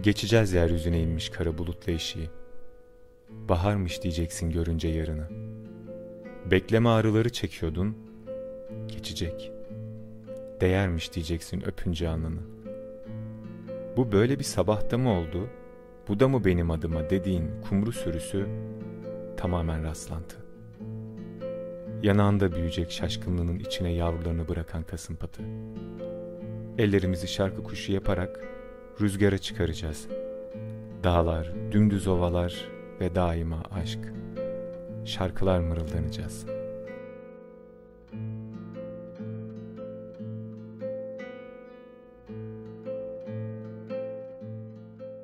Geçeceğiz yeryüzüne inmiş kara bulutla eşiği. Baharmış diyeceksin görünce yarını. Bekleme ağrıları çekiyordun, geçecek. Değermiş diyeceksin öpünce alnını. Bu böyle bir sabahta mı oldu, bu da mı benim adıma dediğin kumru sürüsü tamamen rastlantı. Yanağında büyüyecek şaşkınlığının içine yavrularını bırakan kasımpatı. Ellerimizi şarkı kuşu yaparak rüzgara çıkaracağız. Dağlar, dümdüz ovalar ve daima aşk. Şarkılar mırıldanacağız.''